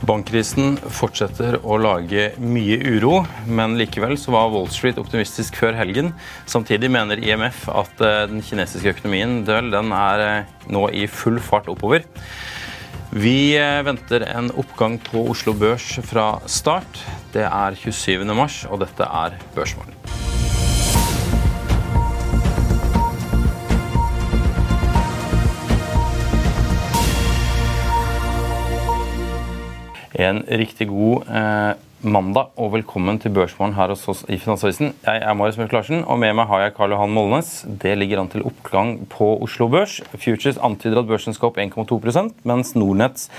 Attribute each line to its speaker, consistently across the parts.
Speaker 1: Bankkrisen fortsetter å lage mye uro, men likevel så var Wall Street optimistisk før helgen. Samtidig mener IMF at eh, den kinesiske økonomien den er eh, nå i full fart oppover. Vi eh, venter en oppgang på Oslo Børs fra start. Det er 27. mars, og dette er Børsmorgen. En riktig god eh, mandag og velkommen til Børsmorgen her hos oss i Finansavisen. Jeg er Marius Mørk Larsen, og med meg har jeg Karl Johan Molnes. Det ligger an til oppgang på Oslo Børs. Futures antyder at børsen skal opp 1,2% mens Nordnetts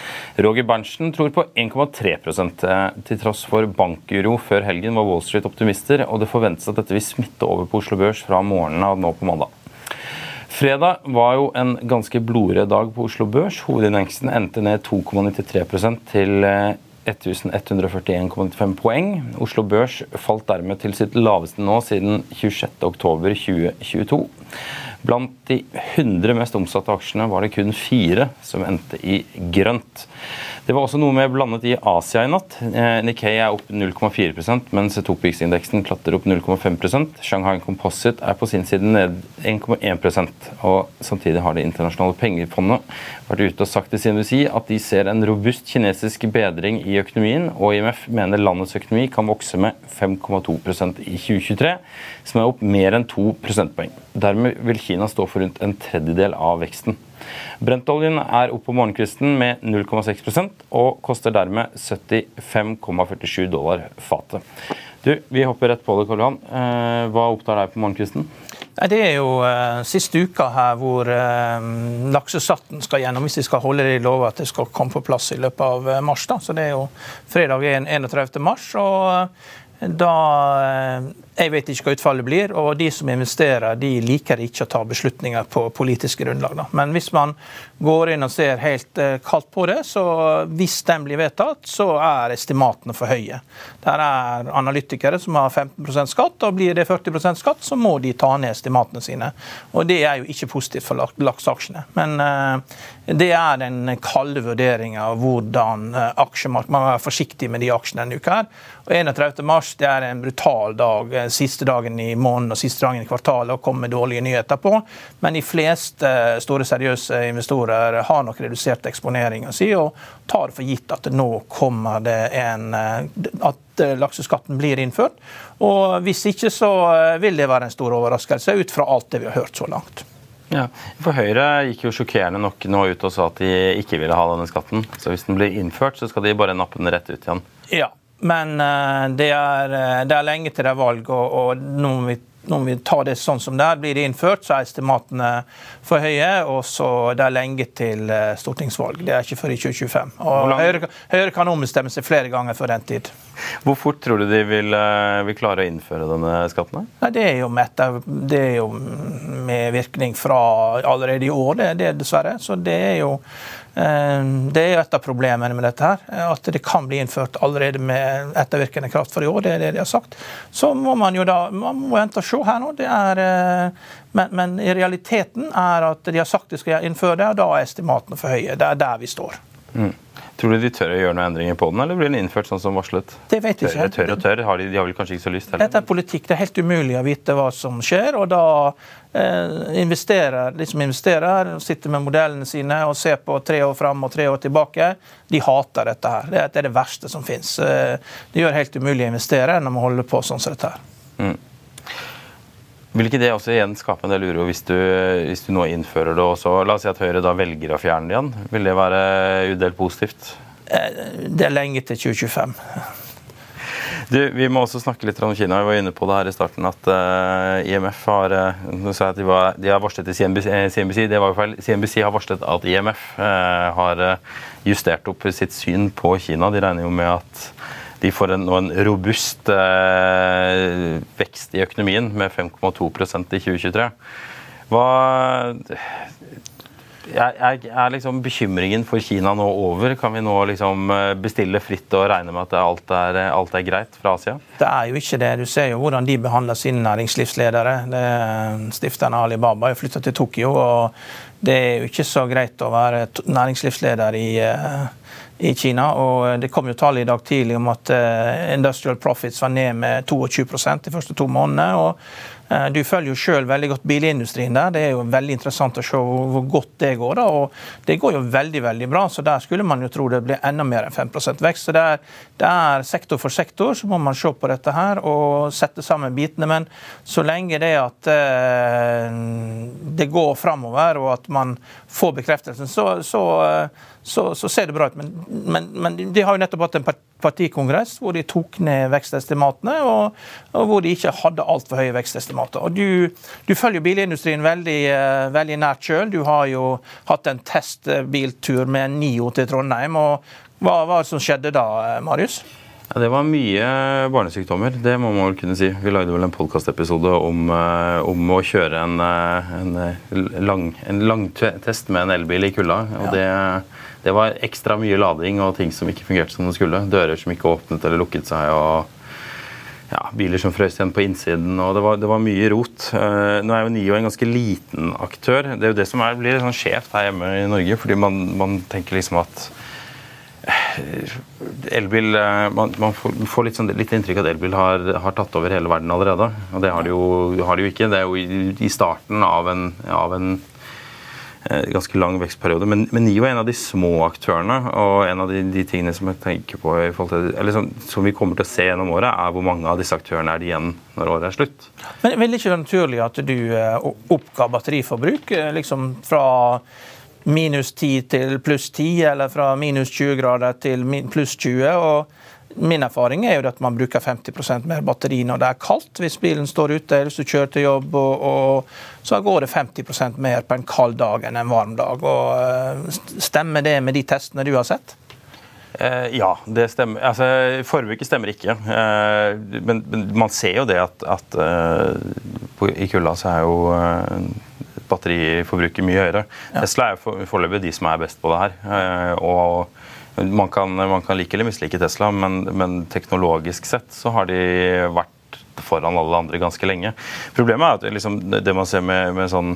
Speaker 1: Roger Berntsen tror på 1,3 eh, Til tross for bankuro før helgen var Wall Street optimister, og det forventes at dette vil smitte over på Oslo Børs fra morgenen av nå på mandag. Fredag var jo en ganske blodrød dag på Oslo Børs. Hovedindeksen endte ned 2,93 til eh, 1141,95 poeng. Oslo Børs falt dermed til sitt laveste nå siden 26.10.2022. Blant de 100 mest omsatte aksjene var det kun fire som endte i grønt. Det var også noe med blandet i Asia i natt. Eh, Nikkei er opp 0,4% mens Topix-indeksen klatrer opp 0,5% Shanghai Composite er på sin side ned 1,1% og Samtidig har Det internasjonale pengefondet vært ute og sagt sin si at de ser en robust kinesisk bedring i økonomien, og IMF mener landets økonomi kan vokse med 5,2% i 2023, som er opp mer enn 2 prosentpoeng. Dermed vil Kina stå for rundt en tredjedel av veksten. Brentoljen er opp på morgenkvisten med 0,6% og koster dermed 75,47 dollar fatet. Du, Vi hopper rett på det, Karl Johan. Eh, Hva opptar deg på morgenkvisten?
Speaker 2: Det er jo uh, siste uka her hvor uh, laksesatten skal gjennom, hvis de skal holde det de lover at det skal komme på plass i løpet av uh, mars. da. Så Det er jo fredag 31. mars. og da Jeg vet ikke hva utfallet blir, og de som investerer, de liker ikke å ta beslutninger på politiske grunnlag. Da. Men hvis man går inn og ser helt kaldt på det, så hvis den blir vedtatt, så er estimatene for høye. Der er analytikere som har 15% skatt, og blir det 40% skatt, så må de ta ned estimatene sine. Og det er jo ikke positivt for lakseaksjene. Men det er den kalde vurderinga av hvordan aksjemarkedet Man må være forsiktig med de aksjene denne uka. her. Og 31. mars det er en brutal dag. Siste dagen i måneden og siste dagen i kvartalet å komme med dårlige nyheter på. Men de fleste store, seriøse investorer har nok redusert eksponeringa si og tar for gitt at nå kommer det en at lakseskatten blir innført. Og hvis ikke så vil det være en stor overraskelse ut fra alt det vi har hørt så langt.
Speaker 1: Ja, for Høyre gikk jo sjokkerende nok nå ut og sa at de ikke ville ha denne skatten. Så hvis den blir innført, så skal de bare nappe den rett ut igjen.
Speaker 2: Ja, men det er, det er lenge til det er valg, og, og nå må vi når vi tar det sånn som det er, blir det innført, så er estimatene for høye. Og så det er lenge til stortingsvalg. Det er ikke før i 2025. Og Høyre, Høyre kan ombestemme seg flere ganger før den tid.
Speaker 1: Hvor fort tror du de vil, vil klare å innføre denne skatten?
Speaker 2: Nei, det, er det er jo med virkning fra allerede i år, det, det dessverre. Så det er jo det er et av problemene med dette. her, At det kan bli innført allerede med ettervirkende kraft for i år. det er det de har sagt. Så må man jo da man må vente og se her nå. det er, men, men i realiteten er at de har sagt de skal innføre det, og da er estimatene for høye. Det er der vi står.
Speaker 1: Mm. Tror du de tør å gjøre noen endringer på den, eller blir den innført sånn som varslet?
Speaker 2: Det vet jeg ikke.
Speaker 1: Tør, og tør, har de, de har vel kanskje ikke så lyst heller?
Speaker 2: Dette er politikk. Det er helt umulig å vite hva som skjer. og da eh, investerer, De som investerer, sitter med modellene sine og ser på tre år fram og tre år tilbake. De hater dette her. Det er det, er det verste som fins. Det gjør helt umulig å investere når man holder på sånn som dette her.
Speaker 1: Mm. Vil ikke det også igjen skape en del uro hvis du, hvis du nå innfører det også? La oss si at Høyre da velger å fjerne det igjen. Vil det være udelt positivt?
Speaker 2: Det er lenge til 2025.
Speaker 1: Du, vi må også snakke litt om Kina. Vi var inne på det her i starten at uh, IMF har uh, nå sa jeg at de, var, de har varslet til CNBC, CNBC, det var jo feil. CNBC har varslet at IMF uh, har justert opp sitt syn på Kina. De regner jo med at de får en, en robust vekst i økonomien med 5,2% i 2023. Hva er, er liksom bekymringen for Kina nå over? Kan vi nå liksom eh, bestille fritt og regne med at alt er, alt er, greit fra Asia?
Speaker 2: Det er jo ikke det. Du ser jo hvordan de behandler sine næringslivsledere. Stifteren Alibaba er flytta til Tokyo, og det er jo ikke så greit å være næringslivsleder i uh, i Kina. og Det kom jo tall i dag tidlig om at uh, industrial profits var ned med 22 de første to månedene. og Du følger jo selv veldig godt bilindustrien der. Det er jo veldig interessant å se hvor godt det går. da, og Det går jo veldig veldig bra, så der skulle man jo tro det blir enda mer enn 5 vekst. så det er, det er, Sektor for sektor så må man se på dette her og sette sammen bitene. Men så lenge det at uh, det går framover og at man får bekreftelsen, så, så så, så, ser det bra ut. Men, men, men, de har jo nettopp hatt en partikongress hvor de tok ned vekstestimatene, og, og hvor de ikke hadde altfor høye vekstestimater. Og du, du følger bilindustrien veldig, uh, veldig nært sjøl. Du har jo hatt en testbiltur med NIO til Trondheim. og Hva var det som skjedde da, eh, Marius?
Speaker 1: Ja, Det var mye barnesykdommer, det må man vel kunne si. Vi lagde vel en podkastepisode om, uh, om, å kjøre en, en, lang, en langtest med en elbil i kulda. og det det var ekstra mye lading og ting som ikke fungerte som det skulle. Dører som ikke åpnet eller lukket seg. og ja, Biler som frøs igjen på innsiden. og Det var, det var mye rot. Uh, nå er jo NIO en ganske liten aktør. Det er jo det som er, blir sånn skjevt her hjemme i Norge. fordi man, man tenker liksom at eh, Elbil eh, Man, man får litt, sånn, litt, inntrykk at elbil har, har, tatt over hele verden allerede. Og det har de jo, har de jo ikke. Det er jo i, i starten av en, av en ganske lang vekstperiode. Men, men NIO er en av de små aktørene. Og en av de, de tingene som jeg tenker på til, som, som, vi kommer til å se gjennom året, er hvor mange av disse aktørene er det igjen når året er slutt.
Speaker 2: Men Vil det ikke være naturlig at du eh, oppga batteriforbruk eh, liksom fra minus 10 til pluss 10, eller fra minus 20 grader til pluss 20? og Min erfaring er jo at man bruker 50% mer batteri når det er kaldt. Hvis bilen står ute eller hvis du kjører til jobb, og, og, så går det 50% mer på en kald dag enn en varm dag. Og, uh, stemmer det med de testene du har sett?
Speaker 1: Eh, ja, det stemmer. Altså, Forbruket stemmer ikke. Eh, men, men, man ser jo det at, at på, i kulda så er jo batteriforbruket mye høyere. Ja. Tesla er jo foreløpig de som er best på det her. og man kan, man kan like eller mislike Tesla, men, men, teknologisk sett så har de vært foran alle andre ganske lenge. Problemet er at liksom, det man ser med, med sånn,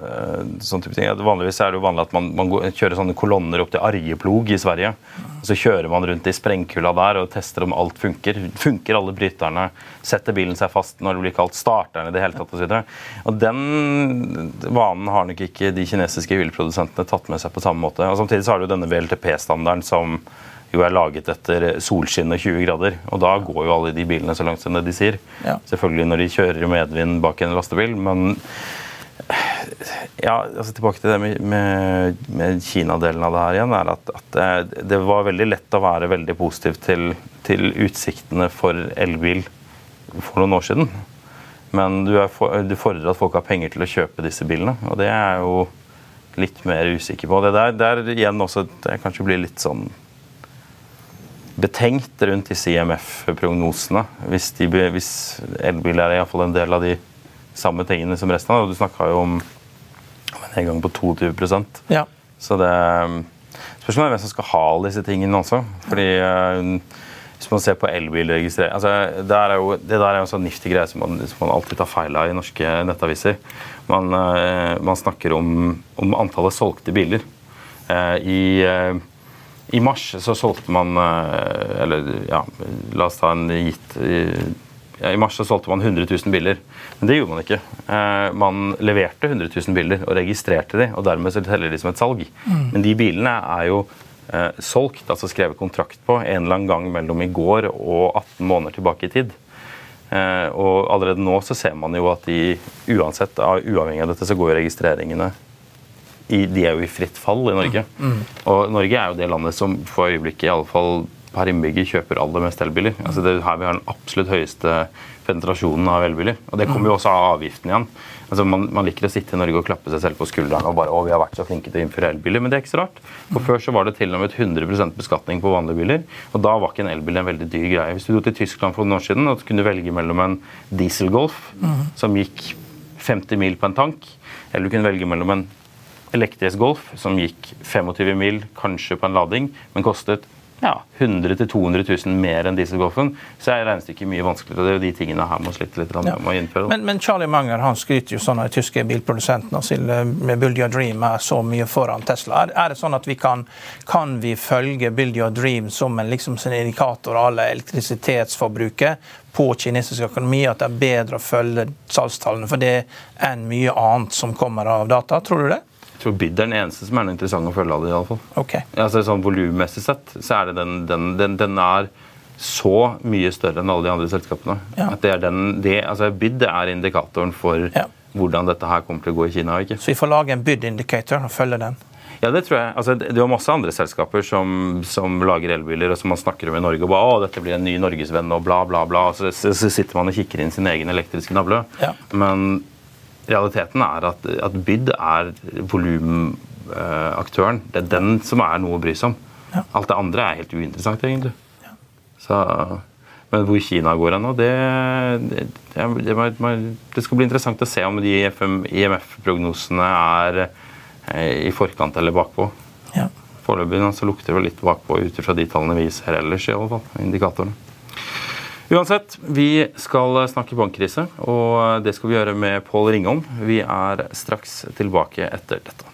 Speaker 1: uh, sånn type ting, at Vanligvis er det jo vanlig at man, man går, kjører sånne kolonner opp til Arjeplog i Sverige. og Så kjører man rundt i sprengkula der og tester om alt funker. Funker alle bryterne? Setter bilen seg fast når det blir kaldt? Starter i det hele tatt? Og, så og Den vanen har nok ikke de kinesiske bilprodusentene tatt med seg på samme måte. Og Samtidig så har du denne VLTP-standarden som jo er laget etter solskinn og 20 grader. Og da går jo alle de bilene så langt som det de sier. Ja. Selvfølgelig når de kjører i medvind bak en lastebil, men ja, altså Tilbake til det med, med, med Kina-delen av det her igjen. er at, at det, var veldig lett å være veldig positiv til, til utsiktene for elbil for noen år siden. Men du, for, du, fordrer at folk har penger til å kjøpe disse bilene, og det er jeg jo litt mer usikker på. Det der, der igjen også det kanskje blir litt sånn betenkt rundt disse IMF-prognosene. Hvis, de, hvis elbiler er iallfall en del av de samme tingene som resten av det. Du snakka jo om en nedgang på 22% ja. Så det Spørsmålet er hvem som skal ha alle disse tingene også. Fordi uh, Hvis man ser på elbilregistrering altså, Det der er jo en sånn nifty greie som, som, man alltid tar feil av i norske nettaviser. Man, uh, man snakker om, om, antallet solgte biler. I i mars så solgte man eh, Eller ja, la oss ta en gitt ja, I mars så solgte man 100 000 biler. Men det gjorde man ikke. Eh, man leverte 100 000 biler og registrerte de, og dermed så teller de som et salg. Mm. Men de bilene er jo eh, solgt, altså skrevet kontrakt på, en eller annen gang mellom i går og 18 måneder tilbake i tid. Eh, og allerede nå så ser man jo at de uansett, uavhengig av dette, så går registreringene i, de er jo i fritt fall i Norge. Mm. mm. Og Norge er jo det landet som for øyeblikket i alle fall per innbygger kjøper aller mest elbiler. Altså det er her vi har den absolutt høyeste penetrasjonen av elbiler. Og det kommer jo også av avgiften igjen. Altså man, man, liker å sitte i Norge og klappe seg selv på skulderen og bare å, vi har vært så flinke til å innføre elbiler, men det er ikke så rart. For Før så var det til og med 100% beskatning på vanlige biler, og da var ikke en elbil en veldig dyr greie. Hvis du dro til Tyskland for noen år siden og kunne velge mellom en dieselgolf mm. som gikk 50 mil på en tank, eller du kunne velge mellom en elektrisk Golf som gikk 25 mil, kanskje på en lading, men kostet ja, 100 000-200 000 mer enn dieselgolfen, så er regnestykket mye vanskeligere. og Det er jo de tingene her må slite litt ja. å innføre.
Speaker 2: Men, men, Charlie Manger han skryter jo sånn at de tyske bilprodusentene med Build Your Dream er så mye foran Tesla. Er, er det sånn at vi kan, kan vi følge Build Your Dream som en liksom, indikator av alle elektrisitetsforbruket på kinesisk økonomi, at det er bedre å følge salgstallene for det enn mye annet som kommer av data? Tror du det?
Speaker 1: Tror bid er den eneste som er noe interessant å følge av det. i alle fall.
Speaker 2: Okay.
Speaker 1: Altså, sånn Volummessig sett så er det den, den, den, den, er så mye større enn alle de andre selskapene. Ja. At det er den, det, altså Bid er indikatoren for ja. hvordan dette her kommer til å gå i Kina. ikke?
Speaker 2: Så vi får lage en bid indicator og følge den?
Speaker 1: Ja, det tror jeg. Altså, det er masse andre selskaper som, som, lager elbiler, og som man snakker om i Norge. og bare, å, dette blir en ny norgesvenn, og bla, bla, bla. Så, så sitter man og kikker inn sin egen elektriske navle. Ja. Men realiteten er at, at bid er volumaktøren. Det er den som er noe å bry seg om. Ja. Alt det andre er helt uinteressant, egentlig. Ja. Så, men hvor Kina går hen nå, det, det, det, det, skal bli interessant å se om de IMF-prognosene er eh, i forkant eller bakpå. Ja. Foreløpig lukter det litt bakpå ut fra de tallene vi ser ellers, i alle fall, indikatorene. Uansett, vi skal snakke bankkrise, og det skal vi gjøre med Pål Ringholm. Vi er straks tilbake etter dette.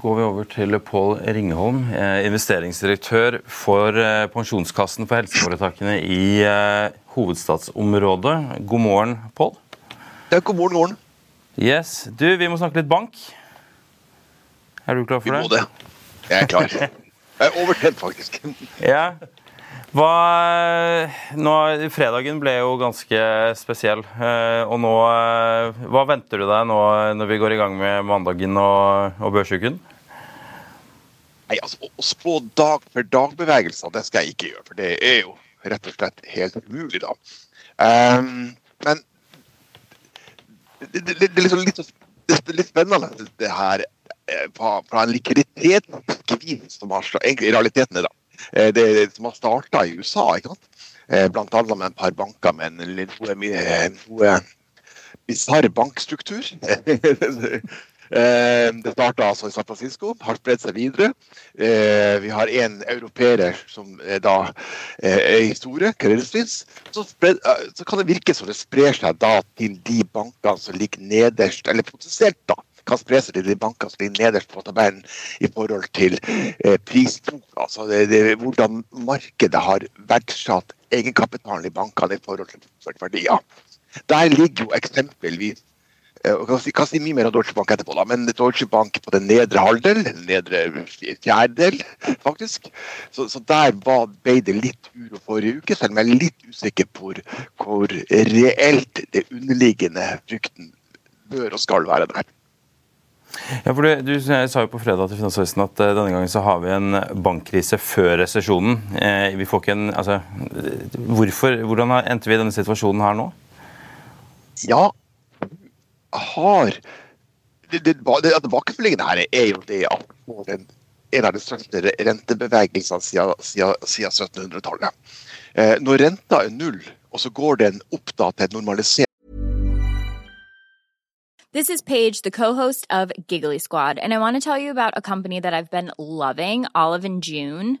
Speaker 1: går vi over til Pål Ringholm, eh, investeringsdirektør for eh, Pensjonskassen for helseforetakene i eh, hovedstadsområdet. God morgen, Pål.
Speaker 3: Ja, god morgen, morgen.
Speaker 1: Yes. Du, vi må snakke litt bank. Er du klar for det?
Speaker 3: Vi må det. Jeg er klar. Jeg er overtent, faktisk.
Speaker 1: ja. Hva, nå, fredagen ble jo ganske spesiell. Og nå, hva venter du deg nå når vi går i gang med mandagen og, og børsuken?
Speaker 3: Nei, altså, Å spå dag for dag-bevegelser, det skal jeg ikke gjøre. For det er jo rett og slett helt umulig, da. Um, men det, det, det, er liksom litt, det, er litt spennende, det her eh, fra, fra en likviditetsgevinst som har egentlig i realiteten er da. Eh, det, som har starta i USA, ikke sant? Eh, blant annet med et par banker med en noe, noe bisarr bankstruktur. Eh, det starta altså i San Francisco, har spredt seg videre. Eh, vi har en europeer som da er store, Credit Suisse. Så, eh, så, kan det virke som det sprer seg da til de bankene som ligger nederst, eller potensielt da, kan spre seg til de bankene som ligger nederst på tabellen i forhold til eh. Altså det, det, hvordan markedet har verdsatt egenkapitalen i bankene i forhold til verdier. Der ligger jo eksempelvis Eh, vi kan si mye mer om Deutsche Bank etterpå, da, men Deutsche Bank på den nedre halvdel, nedre fjerdedel, faktisk. Så, så der var, ble det litt uro forrige uke, selv om jeg er litt usikker på hvor, hvor reelt det underliggende frykten bør og skal være der.
Speaker 1: Ja, for du, du sa jo på fredag til Finansavisen at uh, denne gangen så har vi en bankkrise før resesjonen. Uh, vi får ikke en, altså, hvorfor, Hvordan endte vi i denne situasjonen her nå?
Speaker 3: Ja, har det, det, det Tilbakefallende her er jo det at den, en av de største rentebevegelsene siden, siden, siden 1700-tallet. Eh, når renta er null, og så går den opp da til normalisert
Speaker 4: This is Paige, the co-host of Giggly Squad, and I want to tell you about a company that I've been loving, Olive and June.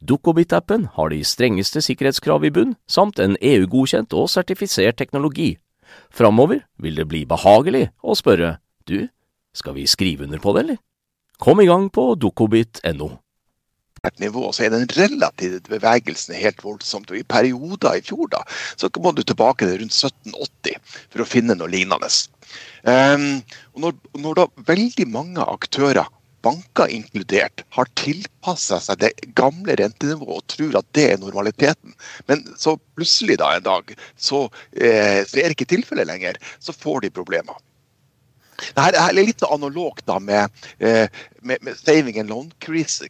Speaker 5: Dukkobit-appen har de strengeste sikkerhetskrav i bunn, samt en EU-godkjent og sertifisert teknologi. Framover vil det bli behagelig å spørre du, skal vi skrive under på det, eller? Kom i gang på dukkobit.no.
Speaker 3: nivå, så er den relative bevegelsen helt voldsomt. Og I perioder i fjor da, så må du tilbake til rundt 1780 for å finne noe lignende. Um, og når, når, da veldig mange aktører, banker inkludert, har tilpassa seg det gamle rentenivået og tror at det er normaliteten, men så plutselig da en dag så, eh, så er det ikke tilfellet lenger, så får de problemer. Dette er litt analogt da med, eh, med, med saving and loan-krisen.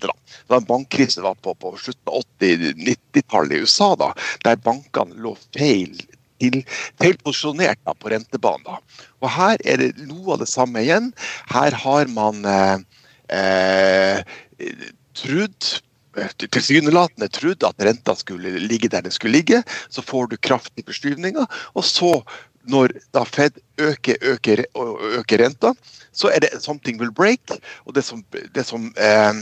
Speaker 3: da. da en bankkrise var på, på slutten av 80-90-tallet i USA, da, der bankene lå feil til, feil posisjonert da, på rentebanen. Da. Og Her er det noe av det samme igjen. Her har man eh, eh, trodd tilsynelatende trodd at renta skulle ligge der den skulle ligge. Så får du kraftige forskyvninger, og så når da Fed øker, øker, øker renta, så er det 'something will break'. Og det som, det som eh,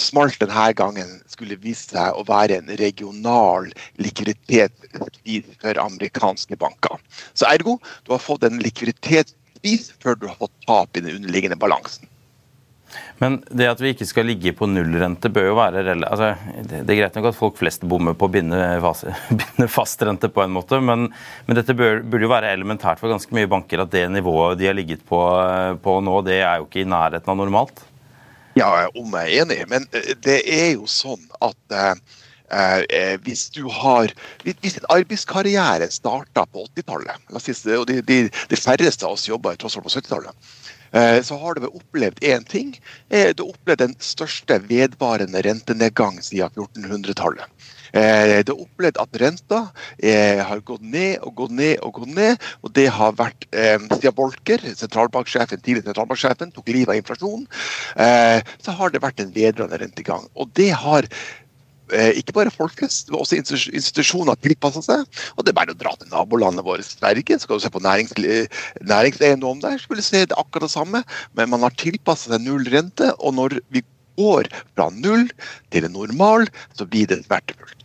Speaker 3: smalt denne gangen skulle vise seg å være en regional likviditet for amerikanske banker. Så ergo, du har fått en likviditetsvis før du har fått tap i den underliggende balansen.
Speaker 1: Men det at vi ikke skal ligge på nullrente, bør jo være altså, Det er greit nok at folk flest bommer på å binde, binde fastrente på en måte, men, men dette bør, burde jo være elementært for ganske mye banker at det nivået de har ligget på, på nå, det er jo ikke i nærheten av normalt?
Speaker 3: Ja, om jeg er enig, men eh, det er jo sånn at eh, eh hvis du har Hvis en arbeidskarriere starta på 80-tallet, og de, de, de, færreste av oss jobba tross alt på 70-tallet, Eh, så har du opplevd én ting. Eh, du har opplevd den største vedvarende rentenedgang siden 1400-tallet. Eh, det er opplevd at renta har gått ned og gått ned og gått ned. Og det har vært siden Bolker, sentralbanksjefen, tidligere sentralbanksjefen, tok livet av inflasjonen, så har det vært en vedrende rentegang. Og det har Eh, ikke bare folk men også institusjoner tilpassa seg. Og det er bare å dra til nabolandet vårt Sverige, kan du se på nærings, næringseiendom der, du se det akkurat det samme. Men man har tilpassa seg null rente, og når vi går fra null til en normal, så blir det verdifullt.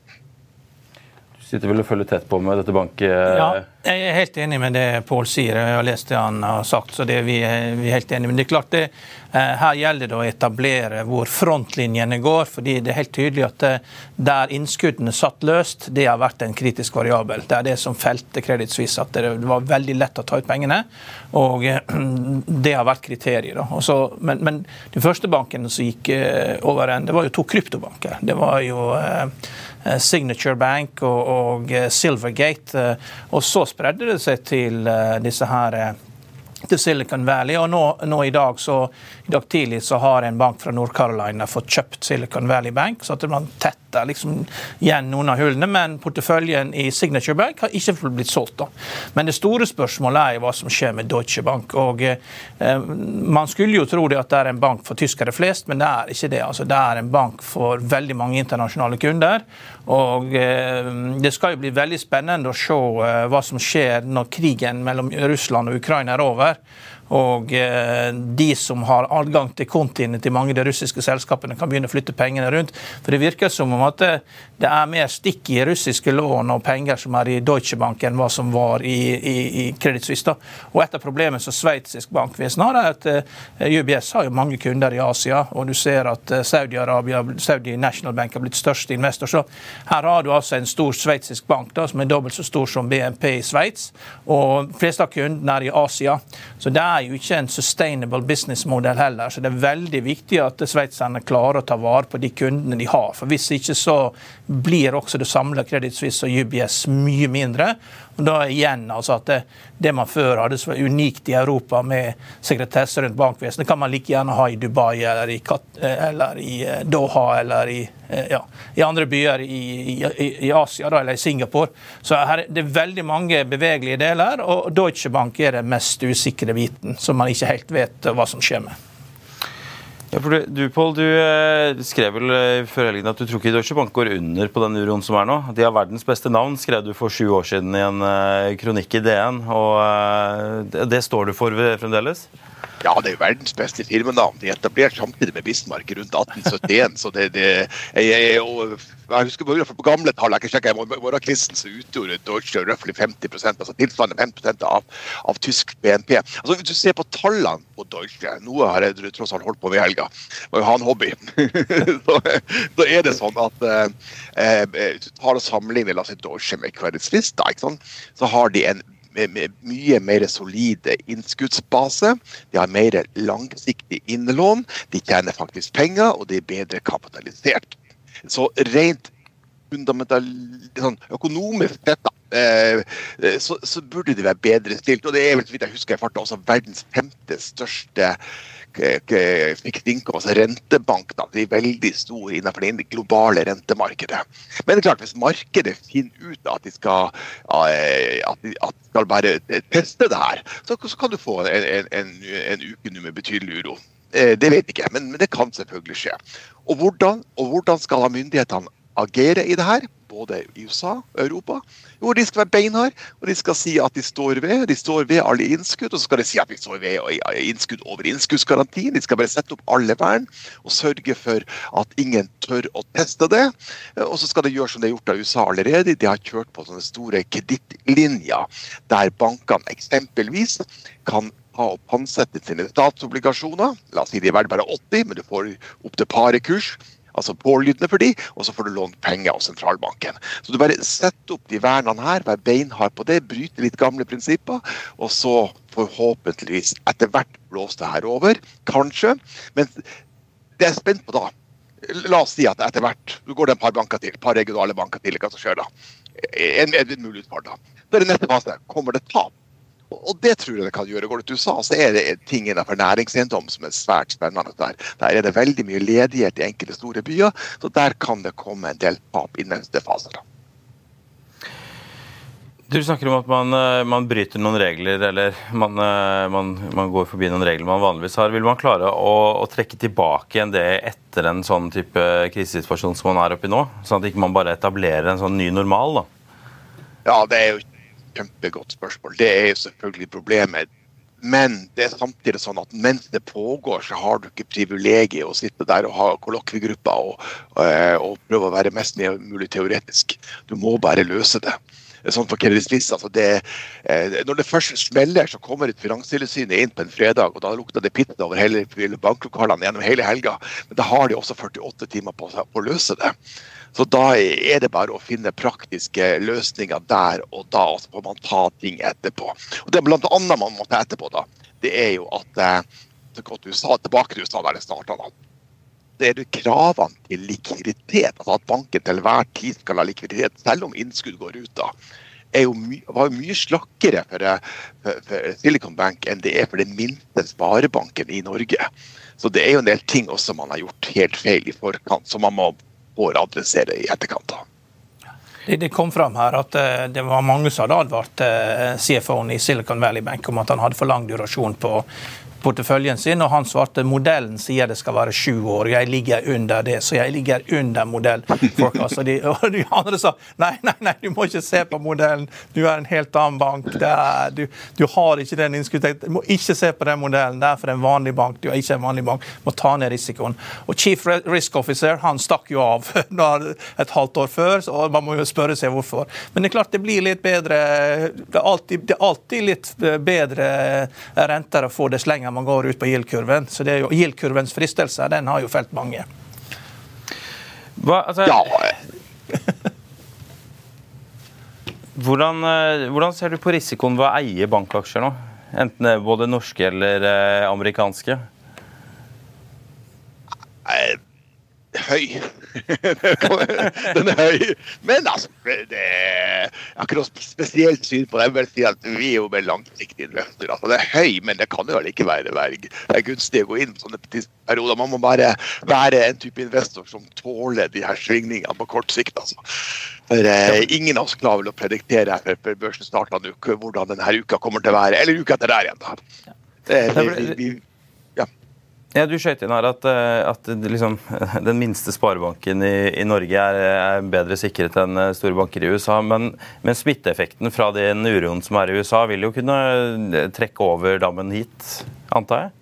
Speaker 1: Sitter vel og følger tett på med dette banket?
Speaker 2: Ja, jeg er helt enig med det Pål sier. Jeg har lest det han har sagt. så det er vi, vi er helt enige. Men det er klart det, Eh, her gjelder det å etablere hvor frontlinjene går. fordi det er helt tydelig at eh, der innskuddene satt løst, det har vært en kritisk variabel. Det er det som felte Credit Suisse, at det var veldig lett å ta ut pengene. Og eh, det har vært kriteriet. Men, men de første bankene som gikk over en, det var jo to kryptobanker. Det var jo Signature Bank og, og Silvergate. Og så spredde det seg til disse her til Silicon Valley. Og nå, nå i, dag så, i dag tidlig så har en bank fra Nord-Carolina fått kjøpt Silicon Valley Bank. så at man tett tetter liksom igjen noen av hullene, men porteføljen i Signature Bank har ikke blitt solgt. da. Men det store spørsmålet er hva som skjer med Deutsche Bank. og eh, Man skulle jo tro det at det er en bank for tyskere flest, men det er ikke det. altså Det er en bank for veldig mange internasjonale kunder. og eh, Det skal jo bli veldig spennende å se eh, hva som skjer når krigen mellom Russland og Ukraina er over. Og eh, de som har adgang til kontiene til mange av de russiske selskapene, kan begynne å flytte pengene rundt. For det virker som om at det, det er mer stikk i russiske lån og penger som er i Deutsche Bank, enn hva som var i, i, i Credit Suisse. Og et av problemene som sveitsisk bankvesen har, er at uh, UBS har jo mange kunder i Asia, og du ser at Saudi-Arabia, Saudi National Bank har blitt største investor. Så her har du altså en stor sveitsisk bank da, som er dobbelt så stor som BNP i Sveits, og fleste av kundene er i Asia. Så det er jo ikke en sustainable businessmodell heller. Så det er veldig viktig at sveitserne klarer å ta vare på de kundene de har. For hvis ikke så blir også det samla Credit og UBS mye mindre. Og da igjen altså at det, det man før hadde som var unikt i Europa med sekretesse rundt bankvesenet, kan man like gjerne ha i Dubai eller i, eller i eh, Doha eller i, eh, ja, i andre byer i, i Asia da, eller i Singapore. Så her, det er veldig mange bevegelige deler, og Deutsche Bank er den mest usikre biten, som man ikke helt vet hva som skjer med.
Speaker 1: Ja, for Du, du Paul, du eh, skrev vel eh, før helgen at du tror ikke Deutsche Bank går under på den uroen som er nå. De har verdens beste navn, skrev du for sju år siden i en eh, kronikk i DN. og Det står du for fremdeles?
Speaker 3: Ja, det er jo verdens beste firmenavn. De etablerte samtidig med Bismarck rundt 1871. så det, det jeg, jeg, og jeg husker på, på gamle tall, jeg kan sjekka morgenkvisten, så utgjorde Deutsche røftlig 50% altså tilsvarende 50 av, av tysk BNP. Altså Hvis du ser på tallene på Deutsche, noe har jeg tross alt holdt på med i helga, må jo ha en hobby, så, så, er det sånn at eh, hvis du tar og la oss si Deutsche med Credit Suisse, da, så har de en mye mer solide innskuddsbase. De har mer langsiktig innlån. De tjener faktisk penger, og de er bedre kapitalisert. Så rent sånn økonomisk sett, eh, så, så, burde de være bedre stilt. Og det er vel, så vidt jeg husker, jeg også verdens femte største altså rentebank, da, er veldig store innenfor det globale rentemarkedet. Men det er klart, hvis markedet finner ut at de skal, eh, at de, at de skal bare teste det her, så, så kan du få en, en, en, en uke med betydelig uro. Eh, det vet jeg ikke, men, men, det kan selvfølgelig skje. Og hvordan, og hvordan skal myndighetene agere i det her? Både i USA og Europa. hvor de skal være beinharde, og de skal si at de står ved de står ved alle innskudd. Og så skal de si at de står ved innskudd over innskuddsgarantien. De skal bare sette opp alle vern og sørge for at ingen tør å teste det. Og så skal de gjøre som det er gjort av USA allerede. De har kjørt på sånne store kredittlinjer der bankene eksempelvis kan ha og sine statsobligasjoner. La oss si de er verdt bare 80, men du får opp til parekurs altså pålydende for de, og så får du lånt penger av sentralbanken. Så du bare setter opp de vernene her, vær beinhard på det, bryte litt gamle prinsipper, og så forhåpentligvis etter hvert blåser det her over. Kanskje. Men det jeg er spent på da La oss si at etter hvert du går det en par banker til, par regionale banker til, hva som skjer da? En, en, mulig utfall da. Da er det neste fase. Kommer det tap? Og det tror jeg det kan gjøre. Går du til USA, så er det ting innenfor næringseiendom som er svært spennende. Der. der er det veldig mye ledighet i enkelte store byer, så der kan det komme en del tap i neste fase. Da.
Speaker 1: Du snakker om at man, eh, man bryter noen regler, eller man, eh, man, man, går forbi noen regler man vanligvis har. Vil man klare å, å, trekke tilbake igjen det etter en sånn type krisesituasjon som man er oppi nå? Sånn at ikke man bare etablerer en sånn ny normal? da?
Speaker 3: Ja, det er jo kjempegodt spørsmål. Det er jo selvfølgelig problemet. Men det er samtidig sånn at mens det pågår, så har du ikke privilegiet å sitte der og ha kollokviegrupper og, og, og, prøve å være mest mulig teoretisk. Du må bare løse det. Sånn Suisse, altså det, eh, når det først smeller, så kommer et Finanstilsynet inn på en fredag, og da lukter det pitten over hele banklokalene gjennom hele helga. Men da har de også 48 timer på seg på å løse det. Så da er det bare å finne praktiske løsninger der og da, og så får man ta ting etterpå. Og Det blant annet man må ta etterpå, da, det er jo at eh, tilbake til USA der det starta. Det er det kravene til likviditet, altså at banken til hver tid skal ha likviditet, selv om innskudd går ut. da jo my var jo mye slakkere for, for, for, Silicon Bank enn det er for den minste sparebanken i Norge. Så det er jo en del ting også man har gjort helt feil i forkant, som man må adressere i etterkant. da.
Speaker 2: Det, det, kom fram her at uh, det var mange som hadde advart uh, CFO-en i Silicon Valley Bank om at han hadde for lang durasjon på porteføljen sin, og han svarte modellen sier det skal være sju år. Jeg ligger under det, så jeg ligger under modell Folk, Og de, og de andre sa nei, nei, nei, du må ikke se på modellen, du er en helt annen bank. Er, du, du, har ikke den innskuddet. Du må ikke se på den modellen, det er for en vanlig bank. Du er ikke en vanlig bank, du må ta ned risikoen. Og Chief Risk Officer han stakk jo av et halvt år før, så man må jo spørre seg hvorfor. Men det er klart det blir litt bedre Det er alltid, det er alltid litt bedre renter å få dess lenger man går ut på Gild-kurven. Så det er jo Gild-kurvens fristelse, den har jo felt mange.
Speaker 1: Hva, altså, ja. hvordan, eh, hvordan, ser du på risikoen ved å eie bankaksjer nå? Enten både norske eller amerikanske? amerikanske?
Speaker 3: Høy. den er høy. Men altså, det er ikke noe spesielt syn på det. Jeg vil si at Vi er jo mer langsiktige løfter. Altså, det er høy, men det kan jo ikke være, være gunstig å gå inn på sånne perioder. Man må bare være en type investor som tåler de her svingningene på kort sikt. altså. For eh, Ingen av oss klarer vel å prediktere før børsen starter en uke hvordan denne uka kommer til å være. Eller uka etter der igjen. da. Det, vi, vi,
Speaker 1: ja, Du skjøt inn her at, eh, at liksom, den minste sparebanken i, i Norge er, er, bedre sikret enn eh, store banker i USA. Men, men, smitteeffekten fra den uroen som er i USA, vil jo kunne eh, trekke over dammen hit, antar jeg?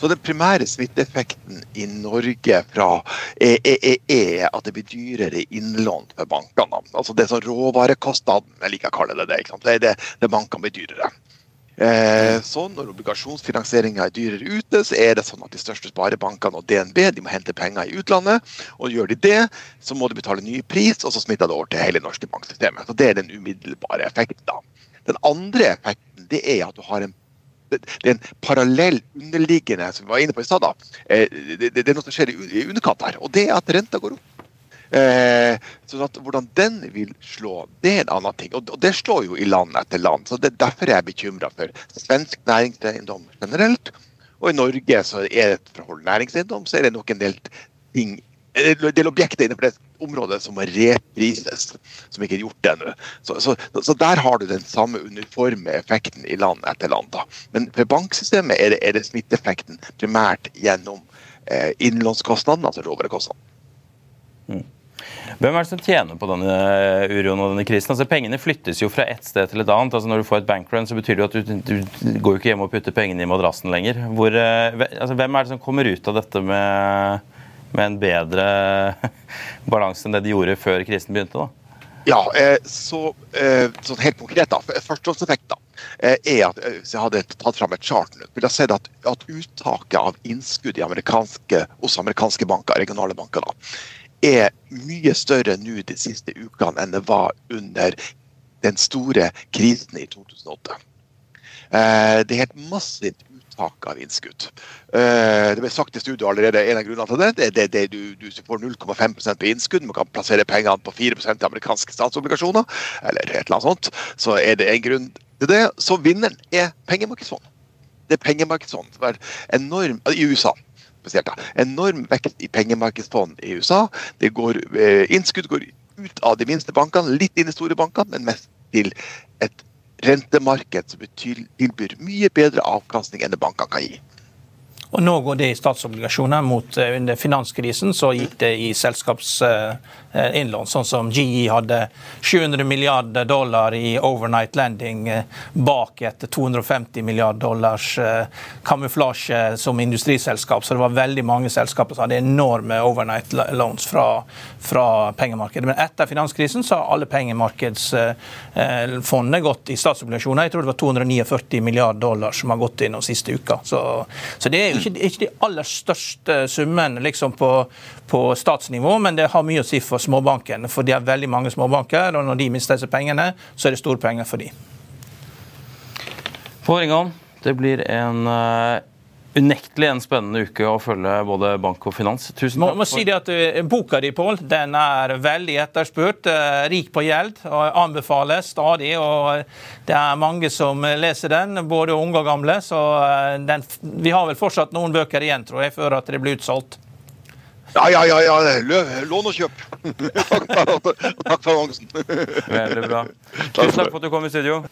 Speaker 3: Så Den primære smitteeffekten i Norge fra er, er, er, at det blir dyrere innlån for bankene. Altså Det er sånn råvarekostnaden, jeg liker å kalle det det. Det er det, det bankene blir dyrere. Eh, så når obligasjonsfinansieringa er dyrere ute, så er det sånn at de største sparebankene og DNB de må hente penger i utlandet. og Gjør de det, så må de betale ny pris, og så smitter det over til hele det norske banksystemet. Så Det er den umiddelbare effekten. da. Den andre effekten det er at du har en det er en parallell underliggende som vi var inne på i stad. Eh, det, det, er noe som skjer i underkant her. og Det er at renta går opp. Sånn at Hvordan den vil slå, det er en annen ting. Og, det slår jo i land etter land. så det, er Derfor jeg er bekymra for svensk næringseiendom generelt. Og i Norge så er det et forhold næringseiendom, så er det nok en del ting en del objekter innenfor det området som må reprises, som ikke er gjort ennå. Så, så, så, der har du den samme uniforme effekten i land etter land. Da. Men for banksystemet er det, er det smitteeffekten primært gjennom eh, innlånskostnadene, altså råvarekostnadene.
Speaker 1: Mm. Hvem er det som tjener på denne uroen og denne krisen? Altså Pengene flyttes jo fra et sted til et annet. Altså Når du får et bankrun, så betyr det jo at du, du går jo ikke hjem og putter pengene i madrassen lenger. Hvor, eh, altså, hvem er det som kommer ut av dette med, med en bedre balanse enn det de gjorde før krisen begynte? da?
Speaker 3: Ja, eh, så, eh, sånn helt konkret, da. Førstehåndseffekt er at hvis jeg hadde tatt fram et chart ville jeg sett at, at uttaket av innskudd amerikanske, hos amerikanske banker, regionale banker, da, er mye større nå de siste ukene enn det var under den store krisen i 2008. Eh, det er helt massivt uttak av innskudd. Eh, det ble sagt i studio allerede en av grunnene til det. det, det, det du, du, får 0,5 på innskudd, man kan plassere pengene på 4 i amerikanske statsobligasjoner, eller et eller annet sånt. Så er det en grunn til det. Så vinneren er pengemarkedsfond. Det er pengemarkedsfond som er enorm i USA spesielt. Da. Enorm vekst i pengemarkedsfond i USA. Det går, eh, innskudd går ut av de minste bankene, litt inn i store bankene, men mest til et rentemarked som tilbyr mye bedre avkastning enn det bankene kan gi.
Speaker 2: Og Nå går det i statsobligasjoner. mot eh, Under finanskrisen så gikk det i selskapsinnlån, sånn som GE hadde 700 milliarder dollar i overnight landing eh, bak et 250 milliarder dollars eh, kamuflasje som industriselskap. Så det var veldig mange selskaper som hadde enorme overnight loans fra, fra pengemarkedet. Men etter finanskrisen så har alle pengemarkedsfondene gått i statsobligasjoner. Jeg tror det var 249 milliarder dollar som har gått inn de siste uka. Så, så det er jo ikke, ikke de aller største summene liksom på, på, statsnivå, men det har mye å si for småbankene. For de har veldig mange småbanker, og når de mister disse pengene, så er det store penger for de.
Speaker 1: På Ringan, det blir en uh unektelig en spennende uke å følge både bank og finans.
Speaker 2: Tusen takk. Må, må si det at uh, Boka di Paul, den er veldig etterspurt. Uh, rik på gjeld og anbefales stadig. og Det er mange som leser den, både unge og gamle. så uh, den, Vi har vel fortsatt noen bøker igjen, tror jeg, før at det blir utsolgt.
Speaker 3: Ja, ja, ja. ja. Lån og kjøp. takk, takk for annonsen.
Speaker 1: Veldig bra. Tusen takk for at du kom i studio.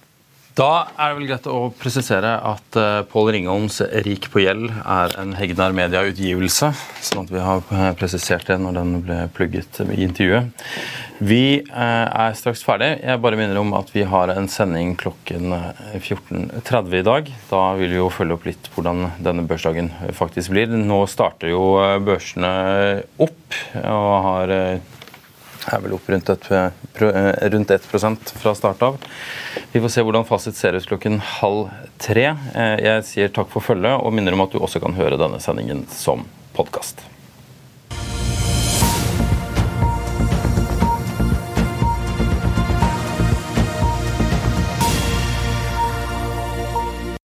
Speaker 1: Da er det vel greit å presisere at uh, Pål Ringholms 'Rik på gjeld' er en Hegnar Media-utgivelse. Sånn at vi har uh, presisert det når den ble plugget i intervjuet. Vi uh, er straks ferdig. Jeg bare minner om at vi har en sending klokken 14.30 i dag. Da vil vi jo følge opp litt hvordan denne børsdagen faktisk blir. Nå starter jo børsene opp og har er vel opp rundt, et, eh, rundt 1 fra start av. Vi får se hvordan fasit ser ut klokken halv tre. Eh, jeg sier takk for følget og minner om at du også kan høre denne sendingen som podkast.